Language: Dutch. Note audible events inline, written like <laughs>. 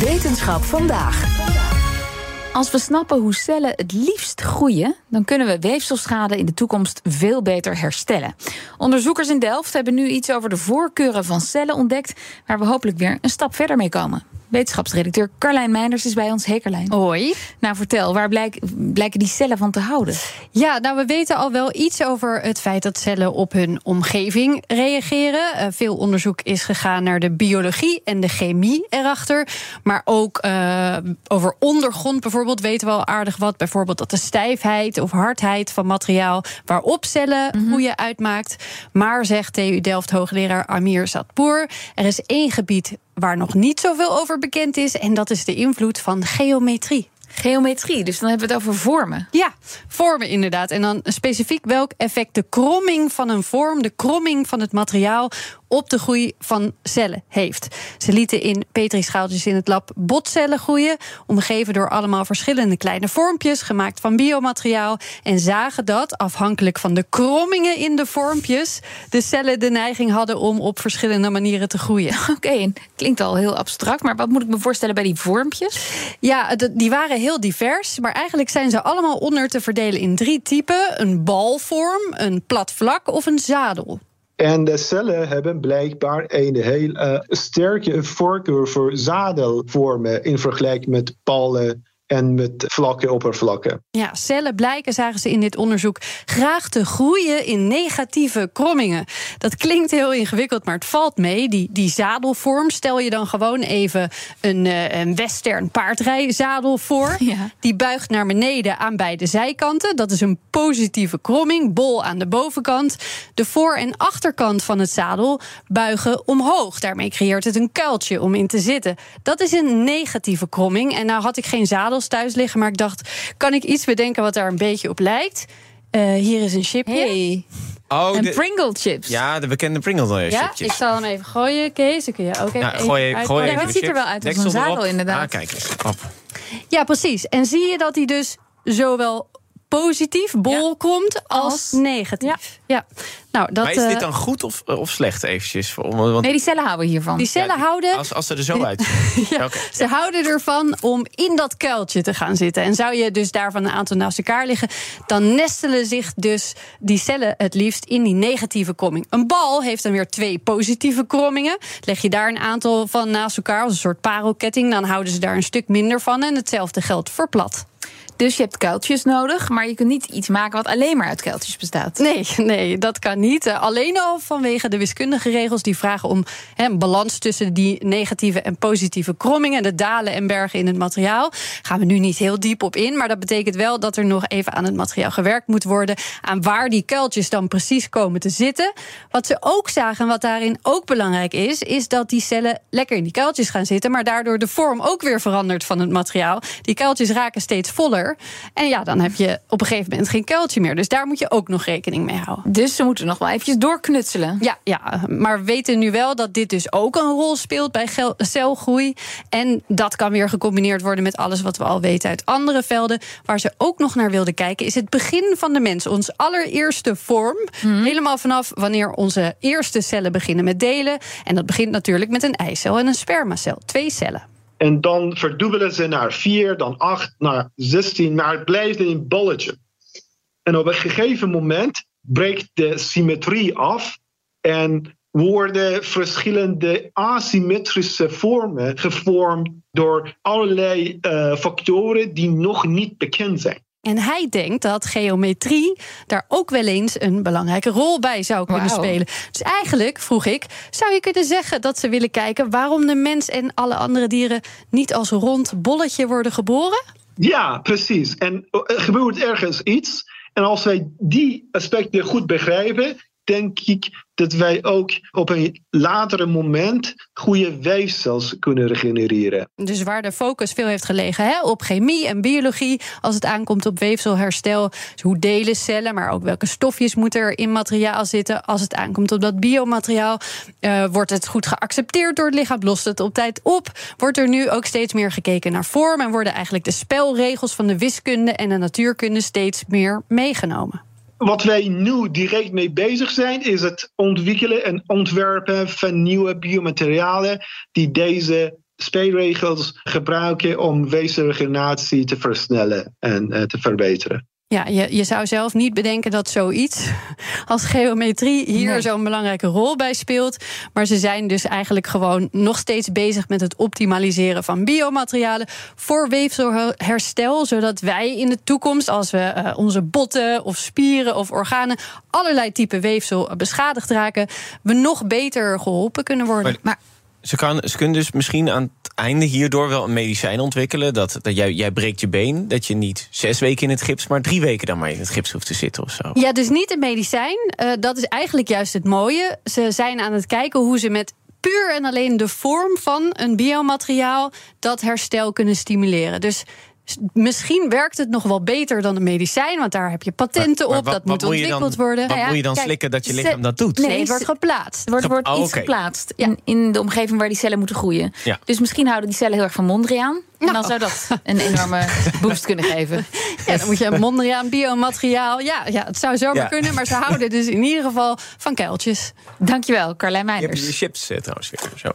Wetenschap vandaag. Als we snappen hoe cellen het liefst groeien, dan kunnen we weefselschade in de toekomst veel beter herstellen. Onderzoekers in Delft hebben nu iets over de voorkeuren van cellen ontdekt, waar we hopelijk weer een stap verder mee komen. Wetenschapsredacteur Carlijn Meinders is bij ons. Hey Carlijn. Hoi. Nou, vertel, waar blijk, blijken die cellen van te houden? Ja, nou, we weten al wel iets over het feit dat cellen op hun omgeving reageren. Uh, veel onderzoek is gegaan naar de biologie en de chemie erachter. Maar ook uh, over ondergrond bijvoorbeeld weten we al aardig wat. Bijvoorbeeld dat de stijfheid of hardheid van materiaal waarop cellen mm -hmm. groeien uitmaakt. Maar zegt TU Delft hoogleraar Amir Zatpour, er is één gebied waar nog niet zoveel over bekend is. En dat is de invloed van geometrie. Geometrie, dus dan hebben we het over vormen. Ja, vormen inderdaad. En dan specifiek welk effect de kromming van een vorm, de kromming van het materiaal op de groei van cellen heeft. Ze lieten in petrischaaltjes in het lab botcellen groeien, omgeven door allemaal verschillende kleine vormpjes gemaakt van biomateriaal en zagen dat afhankelijk van de krommingen in de vormpjes de cellen de neiging hadden om op verschillende manieren te groeien. <laughs> Oké, okay, klinkt al heel abstract, maar wat moet ik me voorstellen bij die vormpjes? Ja, die waren heel divers, maar eigenlijk zijn ze allemaal onder te verdelen in drie typen: een balvorm, een plat vlak of een zadel. En de cellen hebben blijkbaar een heel uh, sterke voorkeur voor zadelvormen in vergelijking met ballen en met vlakke oppervlakken. Ja, cellen blijken, zagen ze in dit onderzoek, graag te groeien in negatieve krommingen. Dat klinkt heel ingewikkeld, maar het valt mee. Die, die zadelvorm, stel je dan gewoon even een, uh, een western paardrijzadel voor. <laughs> Ja. Die buigt naar beneden aan beide zijkanten. Dat is een positieve kromming, bol aan de bovenkant. De voor- en achterkant van het zadel buigen omhoog. Daarmee creëert het een kuiltje om in te zitten. Dat is een negatieve kromming. En nou had ik geen zadel thuis liggen. Maar ik dacht, kan ik iets bedenken wat daar een beetje op lijkt? Uh, hier is een chipje. Hey. Oh, en de, Pringle chips. Ja, de bekende Pringle chipjes. Ja, ik zal hem even gooien, Kees. Dan kun je ook even, ja, gooi, even gooi even Het ziet er wel uit als een zadel, inderdaad. Ah, kijk eens. Op. Ja, precies. En zie je dat hij dus zowel positief bol ja. komt als, als negatief. Ja. ja. Nou, dat, maar is dit dan goed of, of slecht eventjes? Want... Nee, die cellen houden hiervan. Die cellen ja, houden... Als, als ze er zo uit <laughs> ja, okay. Ze houden ervan om in dat kuiltje te gaan zitten. En zou je dus daarvan een aantal naast elkaar liggen... dan nestelen zich dus die cellen het liefst in die negatieve kromming. Een bal heeft dan weer twee positieve krommingen. Leg je daar een aantal van naast elkaar als een soort parelketting... dan houden ze daar een stuk minder van. En hetzelfde geldt voor plat. Dus je hebt kuiltjes nodig, maar je kunt niet iets maken wat alleen maar uit kuiltjes bestaat. Nee, nee dat kan niet. Uh, alleen al vanwege de wiskundige regels die vragen om een balans tussen die negatieve en positieve krommingen, de dalen en bergen in het materiaal. Gaan we nu niet heel diep op in, maar dat betekent wel dat er nog even aan het materiaal gewerkt moet worden. Aan waar die kuiltjes dan precies komen te zitten. Wat ze ook zagen, en wat daarin ook belangrijk is, is dat die cellen lekker in die kuiltjes gaan zitten, maar daardoor de vorm ook weer verandert van het materiaal. Die kuiltjes raken steeds voller. En ja, dan heb je op een gegeven moment geen kuiltje meer. Dus daar moet je ook nog rekening mee houden. Dus ze moeten nog wel eventjes doorknutselen. Ja, ja, maar we weten nu wel dat dit dus ook een rol speelt bij celgroei. En dat kan weer gecombineerd worden met alles wat we al weten uit andere velden. Waar ze ook nog naar wilden kijken, is het begin van de mens. Ons allereerste vorm. Mm. Helemaal vanaf wanneer onze eerste cellen beginnen met delen. En dat begint natuurlijk met een eicel en een spermacel. Twee cellen. En dan verdubbelen ze naar 4, dan 8, naar 16, maar het blijft een balletje. En op een gegeven moment breekt de symmetrie af en worden verschillende asymmetrische vormen gevormd door allerlei uh, factoren die nog niet bekend zijn. En hij denkt dat geometrie daar ook wel eens een belangrijke rol bij zou kunnen wow. spelen. Dus eigenlijk, vroeg ik, zou je kunnen zeggen dat ze willen kijken waarom de mens en alle andere dieren niet als rond bolletje worden geboren? Ja, precies. En er gebeurt ergens iets. En als wij die aspecten goed begrijpen, denk ik dat wij ook op een latere moment goede weefsels kunnen regenereren. Dus waar de focus veel heeft gelegen hè, op chemie en biologie, als het aankomt op weefselherstel, hoe delen cellen, maar ook welke stofjes moeten er in materiaal zitten. Als het aankomt op dat biomateriaal, uh, wordt het goed geaccepteerd door het lichaam, lost het op tijd op. Wordt er nu ook steeds meer gekeken naar vorm en worden eigenlijk de spelregels van de wiskunde en de natuurkunde steeds meer meegenomen wat wij nu direct mee bezig zijn, is het ontwikkelen en ontwerpen van nieuwe biomaterialen die deze spelregels gebruiken om weefselregeneratie te versnellen en uh, te verbeteren. Ja, je, je zou zelf niet bedenken dat zoiets <laughs> als geometrie hier nee. zo'n belangrijke rol bij speelt. Maar ze zijn dus eigenlijk gewoon nog steeds bezig met het optimaliseren van biomaterialen voor weefselherstel. Zodat wij in de toekomst, als we uh, onze botten of spieren of organen allerlei type weefsel beschadigd raken, we nog beter geholpen kunnen worden. Maar, maar ze, kan, kunnen dus misschien aan het einde hierdoor wel een medicijn ontwikkelen. Dat, dat jij, jij breekt je been, dat je niet zes weken in het gips, maar drie weken dan maar in het gips hoeft te zitten of zo. Ja, dus niet een medicijn. Uh, dat is eigenlijk juist het mooie. Ze zijn aan het kijken hoe ze met puur en alleen de vorm van een biomateriaal dat herstel kunnen stimuleren. Dus Misschien werkt het nog wel beter dan een medicijn, want daar heb je patenten op. dat moet ontwikkeld worden. Wat nou ja, moet je dan kijk, slikken dat je lichaam dat doet? Nee, het wordt geplaatst. Er wordt, wordt Oh, iets geplaatst in, in de omgeving waar die cellen moeten groeien. Ja. Dus misschien houden die cellen heel erg van Mondriaan. En dan Nou. zou dat een enorme boost kunnen geven. <laughs> Ja, dan moet je een Mondriaan biomateriaal. Ja, ja, het zou zomaar Ja. kunnen, maar ze houden dus in ieder geval van kuiltjes. Dankjewel, Carlijn Je hebt je chips eh, trouwens weer. Zo.